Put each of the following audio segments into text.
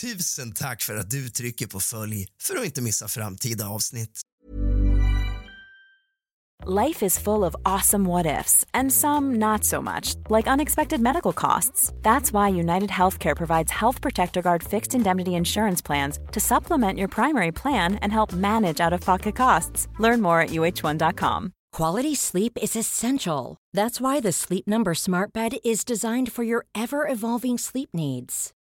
Tusen tack för att du trycker på följ för att inte missa framtida avsnitt. Life is full of awesome what ifs, and some not so much, like unexpected medical costs. That's why United Healthcare provides Health Protector Guard fixed indemnity insurance plans to supplement your primary plan and help manage out of pocket costs. Learn more at uh1.com. Quality sleep is essential. That's why the Sleep Number Smart Bed is designed for your ever evolving sleep needs.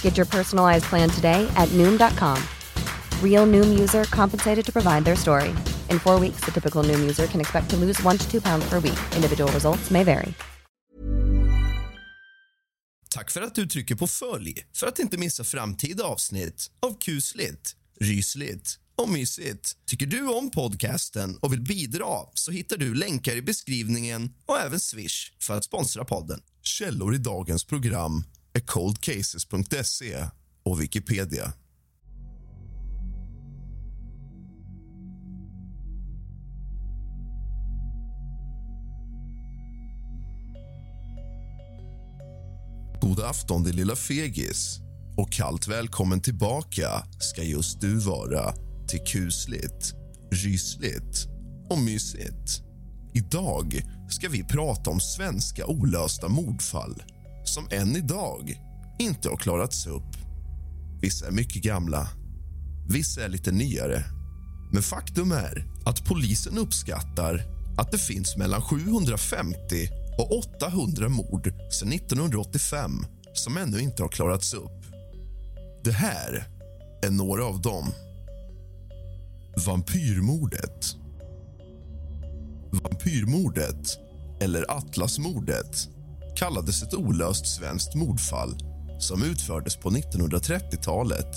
Get your personalized plan today at Noom.com. Real Noom user compensated to provide their story. In four weeks, the typical Noom user can expect to lose one to two pounds per week. Individual results may vary. Tack för att du trycker på följ för att inte missa framtida avsnitt av kusligt, rysligt och mysigt. Tycker du om podcasten och vill bidra så hittar du länkar i beskrivningen och även Swish för att sponsra podden. Källor i dagens program är coldcases.se och Wikipedia. God afton, din lilla fegis. Och kallt välkommen tillbaka ska just du vara till kusligt, rysligt och mysigt. Idag ska vi prata om svenska olösta mordfall som än idag inte har klarats upp. Vissa är mycket gamla, vissa är lite nyare. Men faktum är att polisen uppskattar att det finns mellan 750 och 800 mord sedan 1985 som ännu inte har klarats upp. Det här är några av dem. Vampyrmordet. Vampyrmordet, eller Atlasmordet kallades ett olöst svenskt mordfall som utfördes på 1930-talet.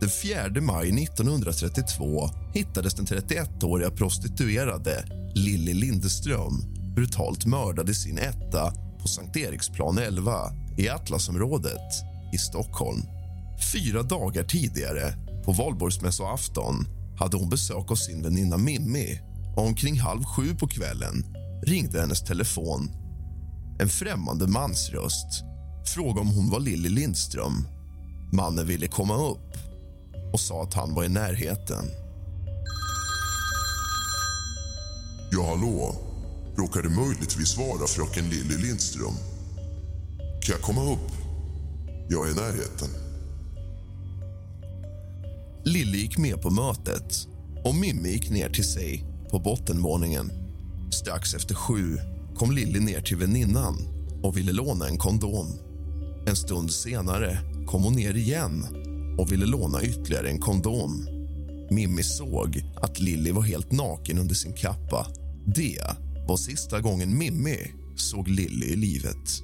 Den 4 maj 1932 hittades den 31-åriga prostituerade Lilly Lindeström brutalt mördad i sin etta på Sankt Eriksplan 11 i Atlasområdet i Stockholm. Fyra dagar tidigare, på valborgsmässoafton hade hon besök av sin väninna Mimmi och omkring halv sju på kvällen ringde hennes telefon. En främmande mansröst frågade om hon var Lilly Lindström. Mannen ville komma upp och sa att han var i närheten. Ja, hallå? Råkar det möjligtvis vara fröken Lilly Lindström? Kan jag komma upp? Jag är i närheten. Lilly gick med på mötet och Mimmi gick ner till sig på bottenvåningen. Strax efter sju kom Lilly ner till väninnan och ville låna en kondom. En stund senare kom hon ner igen och ville låna ytterligare en kondom. Mimmi såg att Lilly var helt naken under sin kappa. Det var sista gången Mimmi såg Lilly i livet.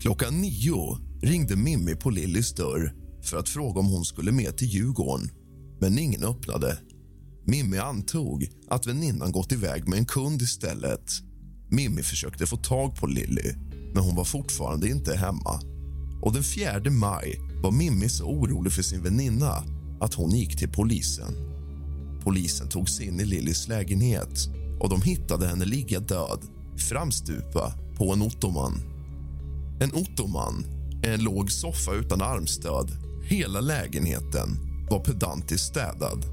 Klockan nio ringde Mimmi på Lillys dörr för att fråga om hon skulle med till Djurgården, men ingen öppnade. Mimmi antog att väninnan gått iväg med en kund istället. Mimmi försökte få tag på Lilly, men hon var fortfarande inte hemma. Och Den 4 maj var Mimmi så orolig för sin väninna att hon gick till polisen. Polisen tog sig in i Lillys lägenhet och de hittade henne ligga död, framstupa på en ottoman. En ottoman är en låg soffa utan armstöd. Hela lägenheten var pedantiskt städad.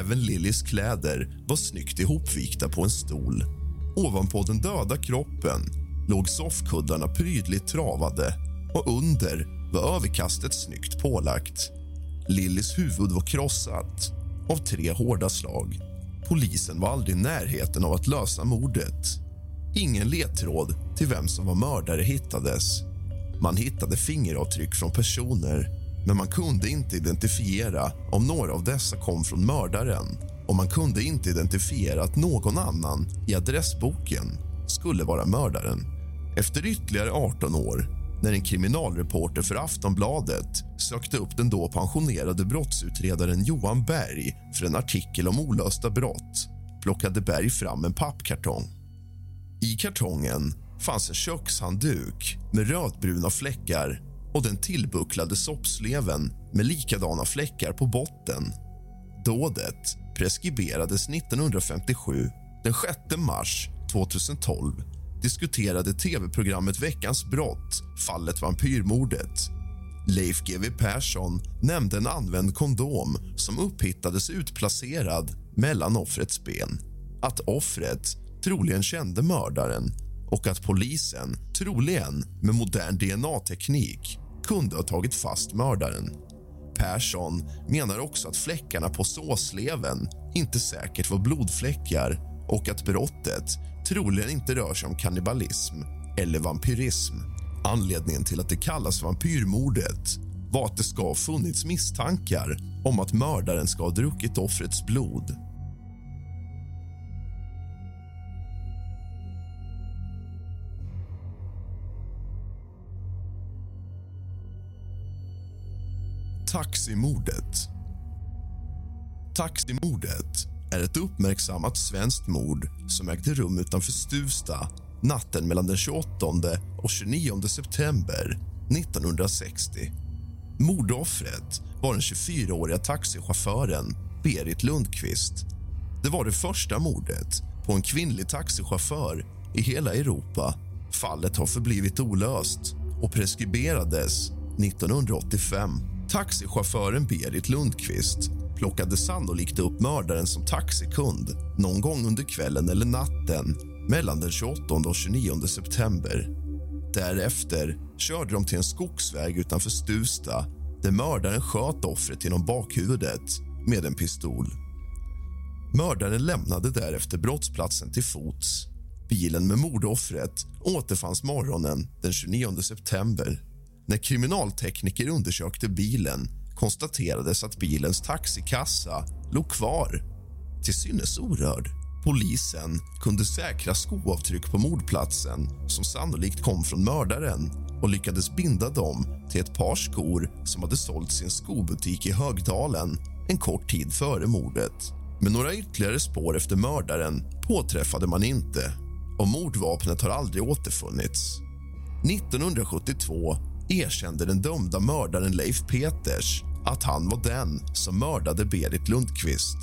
Även Lillys kläder var snyggt ihopvikta på en stol. Ovanpå den döda kroppen låg soffkuddarna prydligt travade och under var överkastet snyggt pålagt. Lillys huvud var krossat av tre hårda slag. Polisen var aldrig i närheten av att lösa mordet. Ingen ledtråd till vem som var mördare hittades. Man hittade fingeravtryck från personer men man kunde inte identifiera om några av dessa kom från mördaren och man kunde inte identifiera att någon annan i adressboken skulle vara mördaren. Efter ytterligare 18 år, när en kriminalreporter för Aftonbladet sökte upp den då pensionerade brottsutredaren Johan Berg för en artikel om olösta brott plockade Berg fram en pappkartong. I kartongen fanns en kökshandduk med rödbruna fläckar och den tillbucklade soppsleven med likadana fläckar på botten. Dådet preskriberades 1957. Den 6 mars 2012 diskuterade tv-programmet Veckans brott fallet vampyrmordet. Leif GW Persson nämnde en använd kondom som upphittades utplacerad mellan offrets ben. Att offret troligen kände mördaren och att polisen, troligen med modern DNA-teknik kunde ha tagit fast mördaren. Persson menar också att fläckarna på såsleven inte säkert var blodfläckar och att brottet troligen inte rör sig om kannibalism eller vampyrism. Anledningen till att det kallas vampyrmordet var att det ska ha funnits misstankar om att mördaren ska ha druckit offrets blod. Taximordet. Taximordet är ett uppmärksammat svenskt mord som ägde rum utanför Stuvsta natten mellan den 28 och 29 september 1960. Mordoffret var den 24-åriga taxichauffören Berit Lundqvist. Det var det första mordet på en kvinnlig taxichaufför i hela Europa. Fallet har förblivit olöst och preskriberades 1985. Taxichauffören Berit Lundqvist plockade sannolikt upp mördaren som taxikund någon gång under kvällen eller natten mellan den 28 och 29 september. Därefter körde de till en skogsväg utanför Stuvsta där mördaren sköt offret genom bakhuvudet med en pistol. Mördaren lämnade därefter brottsplatsen till fots. Bilen med mordoffret återfanns morgonen den 29 september. När kriminaltekniker undersökte bilen konstaterades att bilens taxikassa låg kvar, till synes orörd. Polisen kunde säkra skoavtryck på mordplatsen som sannolikt kom från mördaren och lyckades binda dem till ett par skor som hade sålts i en skobutik i Högdalen en kort tid före mordet. Men några ytterligare spår efter mördaren påträffade man inte och mordvapnet har aldrig återfunnits. 1972 erkände den dömda mördaren Leif Peters att han var den som mördade Berit Lundqvist.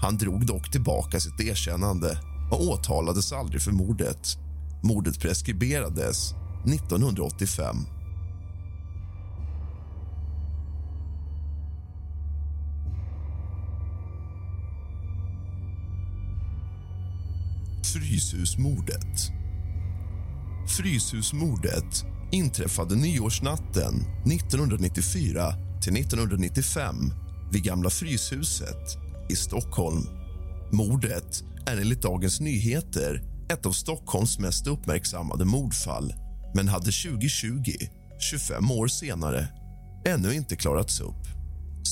Han drog dock tillbaka sitt erkännande och åtalades aldrig för mordet. Mordet preskriberades 1985. Fryshusmordet. Fryshusmordet inträffade nyårsnatten 1994 till 1995 vid Gamla Fryshuset i Stockholm. Mordet är enligt Dagens Nyheter ett av Stockholms mest uppmärksammade mordfall men hade 2020, 25 år senare, ännu inte klarats upp.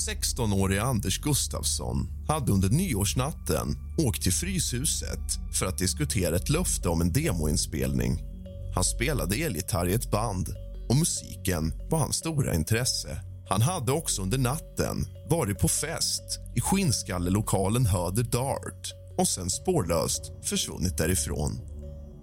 16-årige Anders Gustafsson hade under nyårsnatten åkt till Fryshuset för att diskutera ett löfte om en demoinspelning. Han spelade elgitarr i ett band och musiken var hans stora intresse. Han hade också under natten varit på fest i skinnskallelokalen Höder Dart och sen spårlöst försvunnit därifrån.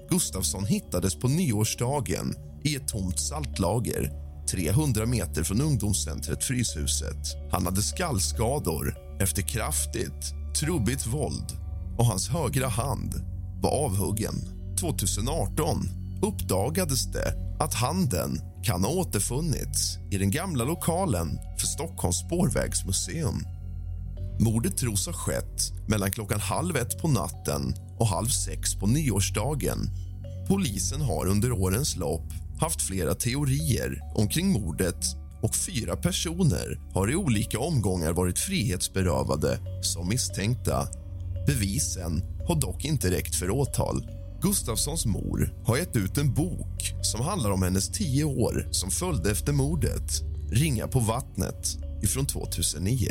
Gustafsson hittades på nyårsdagen i ett tomt saltlager 300 meter från ungdomscentret Fryshuset. Han hade skallskador efter kraftigt, trubbigt våld och hans högra hand var avhuggen. 2018 uppdagades det att handen kan ha återfunnits i den gamla lokalen för Stockholms spårvägsmuseum. Mordet tros ha skett mellan klockan halv ett på natten och halv sex på nyårsdagen. Polisen har under årens lopp haft flera teorier omkring mordet och fyra personer har i olika omgångar varit frihetsberövade som misstänkta. Bevisen har dock inte räckt för åtal. Gustafssons mor har gett ut en bok som handlar om hennes tio år som följde efter mordet Ringa på vattnet ifrån 2009.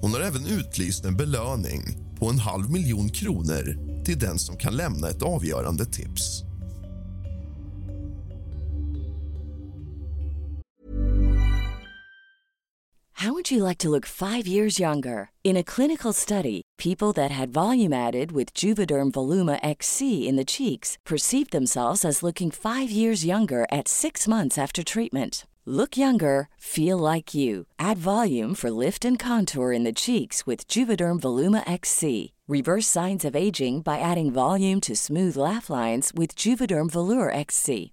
Hon har även utlyst en belöning på en halv miljon kronor till den som kan lämna ett avgörande tips. How would you like to look five years younger? In a clinical study, people that had volume added with Juvederm Voluma XC in the cheeks perceived themselves as looking five years younger at six months after treatment. Look younger, feel like you. Add volume for lift and contour in the cheeks with Juvederm Voluma XC. Reverse signs of aging by adding volume to smooth laugh lines with Juvederm Volure XC.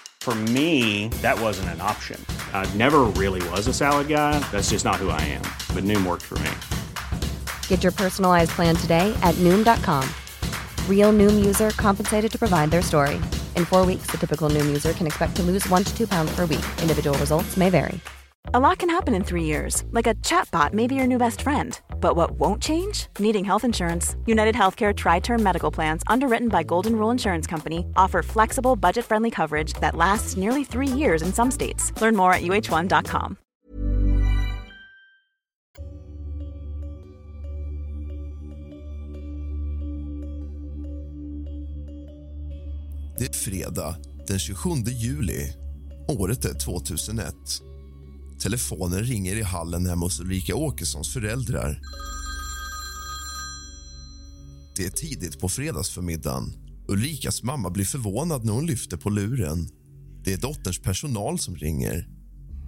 For me, that wasn't an option. I never really was a salad guy. That's just not who I am. But Noom worked for me. Get your personalized plan today at Noom.com. Real Noom user compensated to provide their story. In four weeks, the typical Noom user can expect to lose one to two pounds per week. Individual results may vary. A lot can happen in three years, like a chatbot may be your new best friend. But what won't change? Needing health insurance. United Healthcare Tri Term Medical Plans, underwritten by Golden Rule Insurance Company, offer flexible, budget friendly coverage that lasts nearly three years in some states. Learn more at uh1.com. Det är fredag den 27 juli. Året är 2001. Telefonen ringer i hallen hemma hos Ulrika Åkessons föräldrar. Det är tidigt på fredagsförmiddagen. Ulrikas mamma blir förvånad när hon lyfter på luren. Det är dotterns personal som ringer.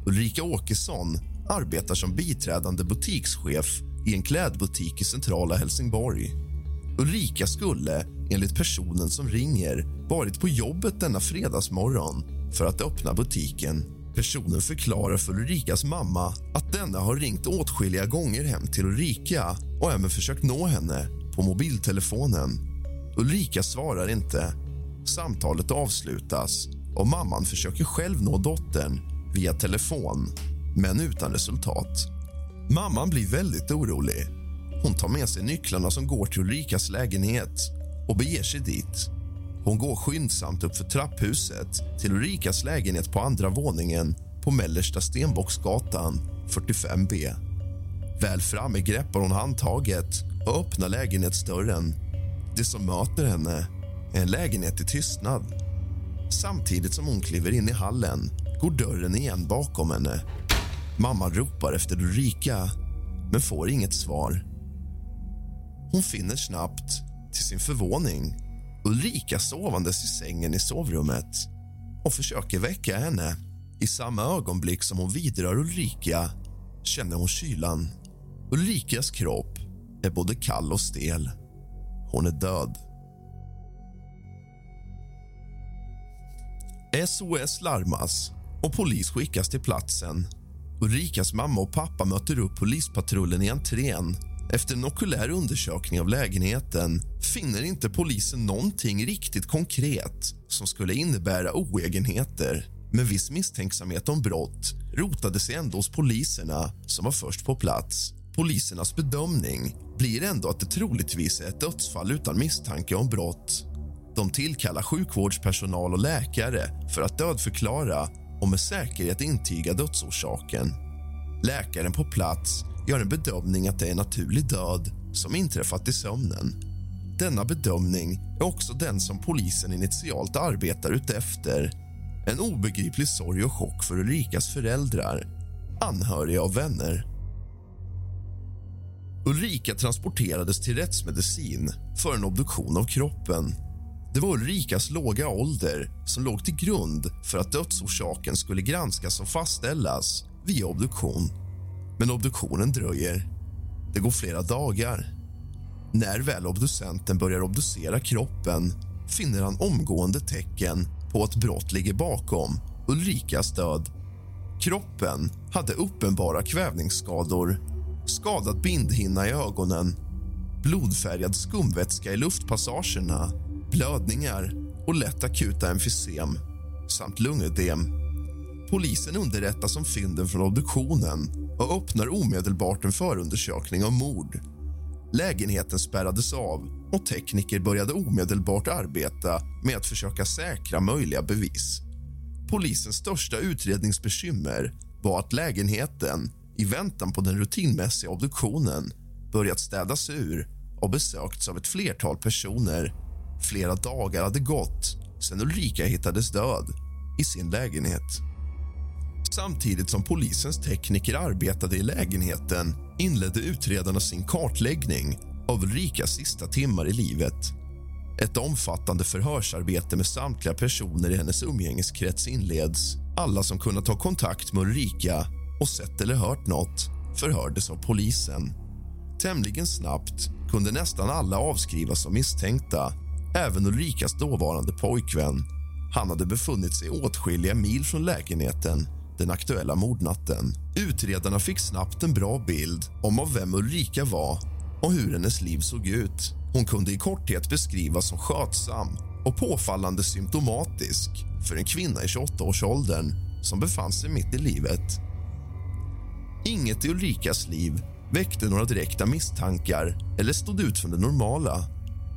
Ulrika Åkesson arbetar som biträdande butikschef i en klädbutik i centrala Helsingborg. Ulrika skulle, enligt personen som ringer varit på jobbet denna fredagsmorgon för att öppna butiken. Personen förklarar för Ulrikas mamma att denna har ringt åtskilliga gånger hem till Ulrika och även försökt nå henne på mobiltelefonen. Ulrika svarar inte. Samtalet avslutas och mamman försöker själv nå dottern via telefon, men utan resultat. Mamman blir väldigt orolig. Hon tar med sig nycklarna som går till Ulrikas lägenhet och beger sig dit. Hon går skyndsamt upp för trapphuset till Ulrikas lägenhet på andra våningen på mellersta Stenbocksgatan 45B. Väl framme greppar hon handtaget och öppnar lägenhetsdörren. Det som möter henne är en lägenhet i tystnad. Samtidigt som hon kliver in i hallen går dörren igen bakom henne. Mamman ropar efter Ulrika, men får inget svar. Hon finner snabbt, till sin förvåning, Ulrika sovandes i sängen i sovrummet och försöker väcka henne. I samma ögonblick som hon vidrör Ulrika känner hon kylan. Ulrikas kropp är både kall och stel. Hon är död. SOS larmas och polis skickas till platsen. Ulrikas mamma och pappa möter upp polispatrullen i entrén. Efter en okulär undersökning av lägenheten finner inte polisen någonting riktigt konkret som skulle innebära oegenheter. Men viss misstänksamhet om brott rotade sig ändå hos poliserna som var först på plats. Polisernas bedömning blir ändå att det troligtvis är ett dödsfall utan misstanke om brott. De tillkallar sjukvårdspersonal och läkare för att dödförklara och med säkerhet intyga dödsorsaken. Läkaren på plats gör en bedömning att det är en naturlig död som inträffat i sömnen. Denna bedömning är också den som polisen initialt arbetar utefter. En obegriplig sorg och chock för Ulrikas föräldrar, anhöriga och vänner. Ulrika transporterades till rättsmedicin för en obduktion av kroppen. Det var Ulrikas låga ålder som låg till grund för att dödsorsaken skulle granskas och fastställas via obduktion. Men obduktionen dröjer. Det går flera dagar. När väl obducenten börjar obducera kroppen finner han omgående tecken på att brott ligger bakom Ulrikas död. Kroppen hade uppenbara kvävningsskador skadad bindhinna i ögonen blodfärgad skumvätska i luftpassagerna blödningar och lätt akuta emfysem samt lungödem. Polisen underrättas om fynden från obduktionen och öppnar omedelbart en förundersökning om mord. Lägenheten spärrades av och tekniker började omedelbart arbeta med att försöka säkra möjliga bevis. Polisens största utredningsbekymmer var att lägenheten i väntan på den rutinmässiga obduktionen börjat städas ur och besökts av ett flertal personer. Flera dagar hade gått sen Ulrika hittades död i sin lägenhet. Samtidigt som polisens tekniker arbetade i lägenheten inledde utredarna sin kartläggning av Ulrikas sista timmar i livet. Ett omfattande förhörsarbete med samtliga personer i hennes umgängeskrets inleds. Alla som kunnat ta kontakt med Ulrika och sett eller hört något förhördes av polisen. Tämligen snabbt kunde nästan alla avskrivas som misstänkta även Ulrikas dåvarande pojkvän. Han hade befunnit sig åtskilliga mil från lägenheten den aktuella mordnatten. Utredarna fick snabbt en bra bild om av vem Ulrika var och hur hennes liv såg ut. Hon kunde i korthet beskrivas som skötsam och påfallande symptomatisk för en kvinna i 28-årsåldern som befann sig mitt i livet. Inget i Ulrikas liv väckte några direkta misstankar eller stod ut från det normala.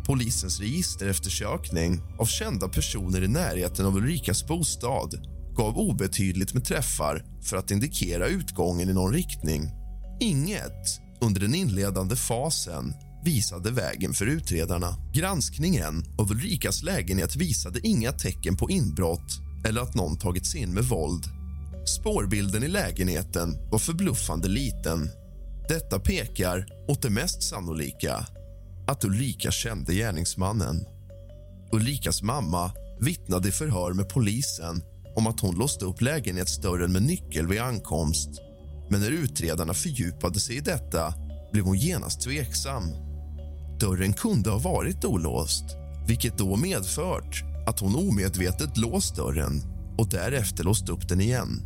Polisens registereftersökning av kända personer i närheten av Ulrikas bostad gav obetydligt med träffar för att indikera utgången i någon riktning. Inget under den inledande fasen visade vägen för utredarna. Granskningen av Ulrikas lägenhet visade inga tecken på inbrott eller att någon tagit sig in med våld. Spårbilden i lägenheten var förbluffande liten. Detta pekar åt det mest sannolika, att Ulrika kände gärningsmannen. Ulrikas mamma vittnade i förhör med polisen om att hon låste upp lägenhetsdörren med nyckel vid ankomst. Men när utredarna fördjupade sig i detta blev hon genast tveksam. Dörren kunde ha varit olåst vilket då medfört att hon omedvetet låst dörren och därefter låst upp den igen.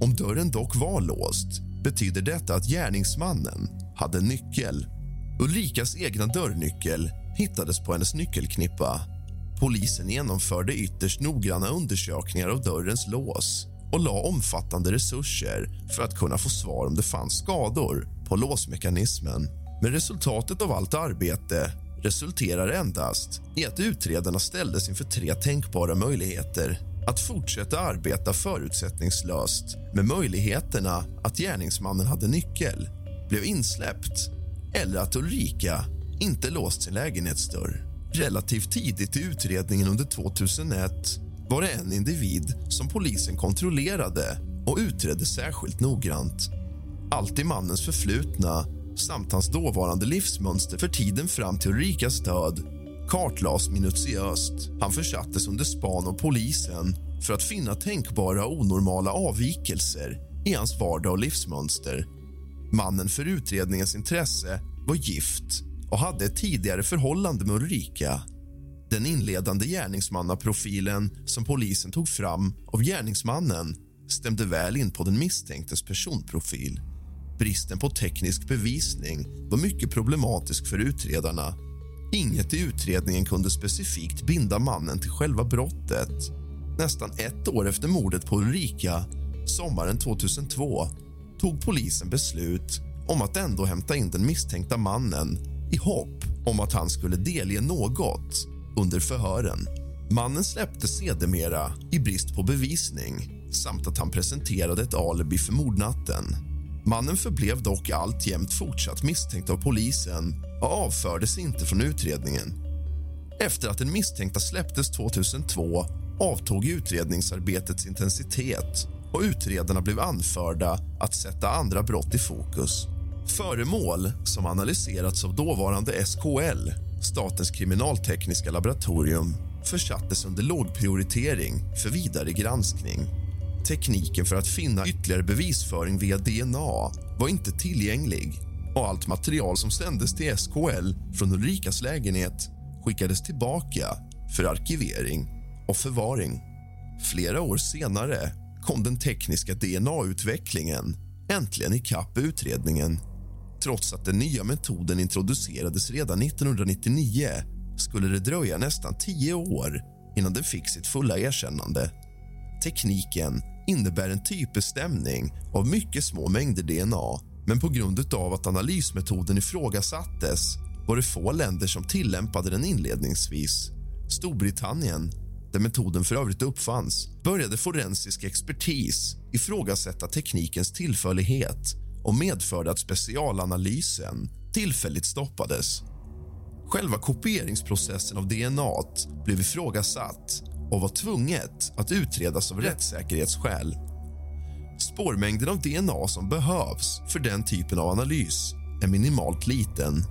Om dörren dock var låst betyder detta att gärningsmannen hade nyckel. Ulrikas egna dörrnyckel hittades på hennes nyckelknippa. Polisen genomförde ytterst noggranna undersökningar av dörrens lås och la omfattande resurser för att kunna få svar om det fanns skador på låsmekanismen. Men resultatet av allt arbete resulterar endast i att utredarna ställdes inför tre tänkbara möjligheter att fortsätta arbeta förutsättningslöst med möjligheterna att gärningsmannen hade nyckel, blev insläppt eller att Ulrika inte låst sin lägenhetsdörr. Relativt tidigt i utredningen under 2001 var det en individ som polisen kontrollerade och utredde särskilt noggrant. Allt i mannens förflutna samt hans dåvarande livsmönster för tiden fram till Ulrikas död kartlades minutiöst. Han försattes under span av polisen för att finna tänkbara onormala avvikelser i hans vardag och livsmönster. Mannen för utredningens intresse var gift och hade ett tidigare förhållande med Ulrika. Den inledande gärningsmannaprofilen som polisen tog fram av gärningsmannen stämde väl in på den misstänktes personprofil. Bristen på teknisk bevisning var mycket problematisk för utredarna. Inget i utredningen kunde specifikt binda mannen till själva brottet. Nästan ett år efter mordet på Ulrika, sommaren 2002 tog polisen beslut om att ändå hämta in den misstänkta mannen i hopp om att han skulle delge något under förhören. Mannen släpptes sedermera i brist på bevisning samt att han presenterade ett alibi för mordnatten. Mannen förblev dock alltjämt fortsatt misstänkt av polisen och avfördes inte från utredningen. Efter att den misstänkta släpptes 2002 avtog utredningsarbetets intensitet och utredarna blev anförda att sätta andra brott i fokus. Föremål som analyserats av dåvarande SKL, Statens kriminaltekniska laboratorium försattes under lågprioritering för vidare granskning. Tekniken för att finna ytterligare bevisföring via DNA var inte tillgänglig och allt material som sändes till SKL från Ulrikas lägenhet skickades tillbaka för arkivering och förvaring. Flera år senare kom den tekniska DNA-utvecklingen äntligen ikapp utredningen. Trots att den nya metoden introducerades redan 1999 skulle det dröja nästan tio år innan den fick sitt fulla erkännande. Tekniken innebär en typbestämning av mycket små mängder DNA men på grund av att analysmetoden ifrågasattes var det få länder som tillämpade den inledningsvis. Storbritannien, där metoden för övrigt uppfanns började forensisk expertis ifrågasätta teknikens tillförlighet och medförde att specialanalysen tillfälligt stoppades. Själva kopieringsprocessen av DNA blev ifrågasatt och var tvunget att utredas av rättssäkerhetsskäl. Spårmängden av DNA som behövs för den typen av analys är minimalt liten.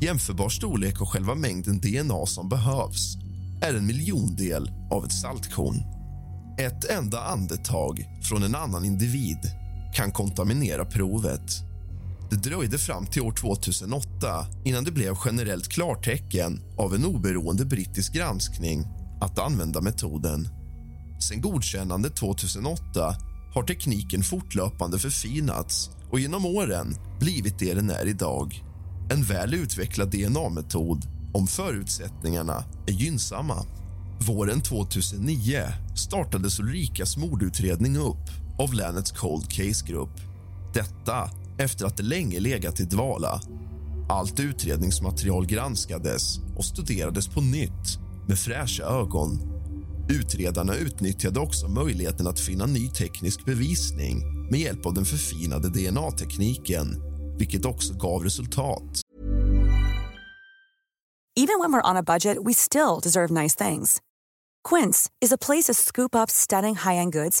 Jämförbar storlek av själva mängden DNA som behövs är en miljondel av ett saltkorn. Ett enda andetag från en annan individ kan kontaminera provet. Det dröjde fram till år 2008 innan det blev generellt klartecken av en oberoende brittisk granskning att använda metoden. Sen godkännandet 2008 har tekniken fortlöpande förfinats och genom åren blivit det den är idag. En väl utvecklad DNA-metod om förutsättningarna är gynnsamma. Våren 2009 startades Ulrikas mordutredning upp av länets Cold Case-grupp. Detta efter att det länge legat i dvala. Allt utredningsmaterial granskades och studerades på nytt med fräscha ögon. Utredarna utnyttjade också möjligheten att finna ny teknisk bevisning med hjälp av den förfinade DNA-tekniken, vilket också gav resultat. Even when we're on a budget, we still deserve nice things. Quince is a place to scoop up stunning high-end goods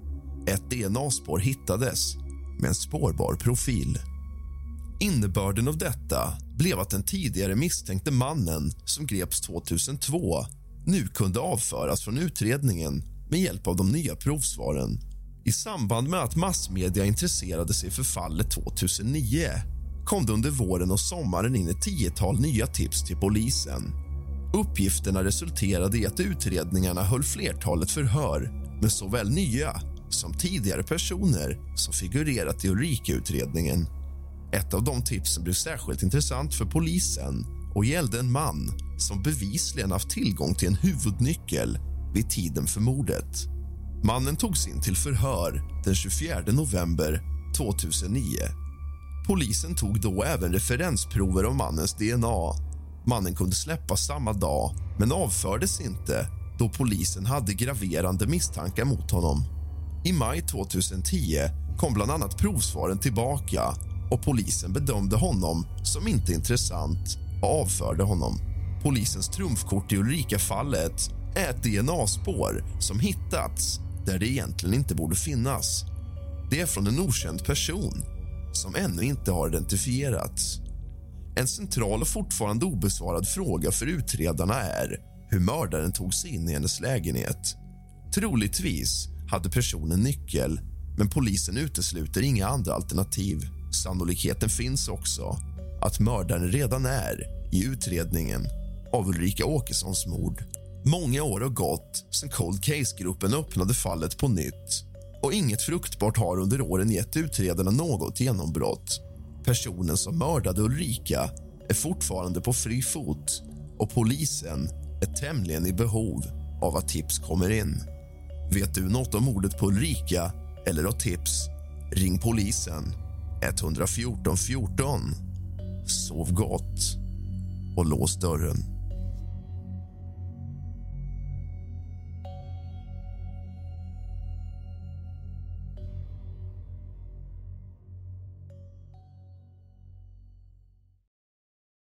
Ett DNA-spår hittades med en spårbar profil. Innebörden av detta blev att den tidigare misstänkte mannen som greps 2002 nu kunde avföras från utredningen med hjälp av de nya provsvaren. I samband med att massmedia intresserade sig för fallet 2009 kom det under våren och sommaren in ett tiotal nya tips till polisen. Uppgifterna resulterade i att utredningarna höll flertalet förhör med såväl nya som tidigare personer som figurerat i Ulrika-utredningen. Ett av de tipsen blev särskilt intressant för polisen och gällde en man som bevisligen haft tillgång till en huvudnyckel vid tiden för mordet. Mannen togs in till förhör den 24 november 2009. Polisen tog då även referensprover av mannens DNA. Mannen kunde släppas samma dag, men avfördes inte då polisen hade graverande misstankar mot honom. I maj 2010 kom bland annat provsvaren tillbaka och polisen bedömde honom som inte intressant och avförde honom. Polisens trumfkort i Ulrika-fallet är ett DNA-spår som hittats där det egentligen inte borde finnas. Det är från en okänd person som ännu inte har identifierats. En central och fortfarande obesvarad fråga för utredarna är hur mördaren tog sig in i hennes lägenhet. Troligtvis hade personen nyckel, men polisen utesluter inga andra alternativ. Sannolikheten finns också att mördaren redan är i utredningen av Ulrika Åkessons mord. Många år har gått sedan Cold Case-gruppen öppnade fallet på nytt och inget fruktbart har under åren gett utredarna något genombrott. Personen som mördade Ulrika är fortfarande på fri fot och polisen är tämligen i behov av att tips kommer in. Vet du något om mordet på Ulrika eller har tips? Ring polisen 114 14. Sov gott och lås dörren.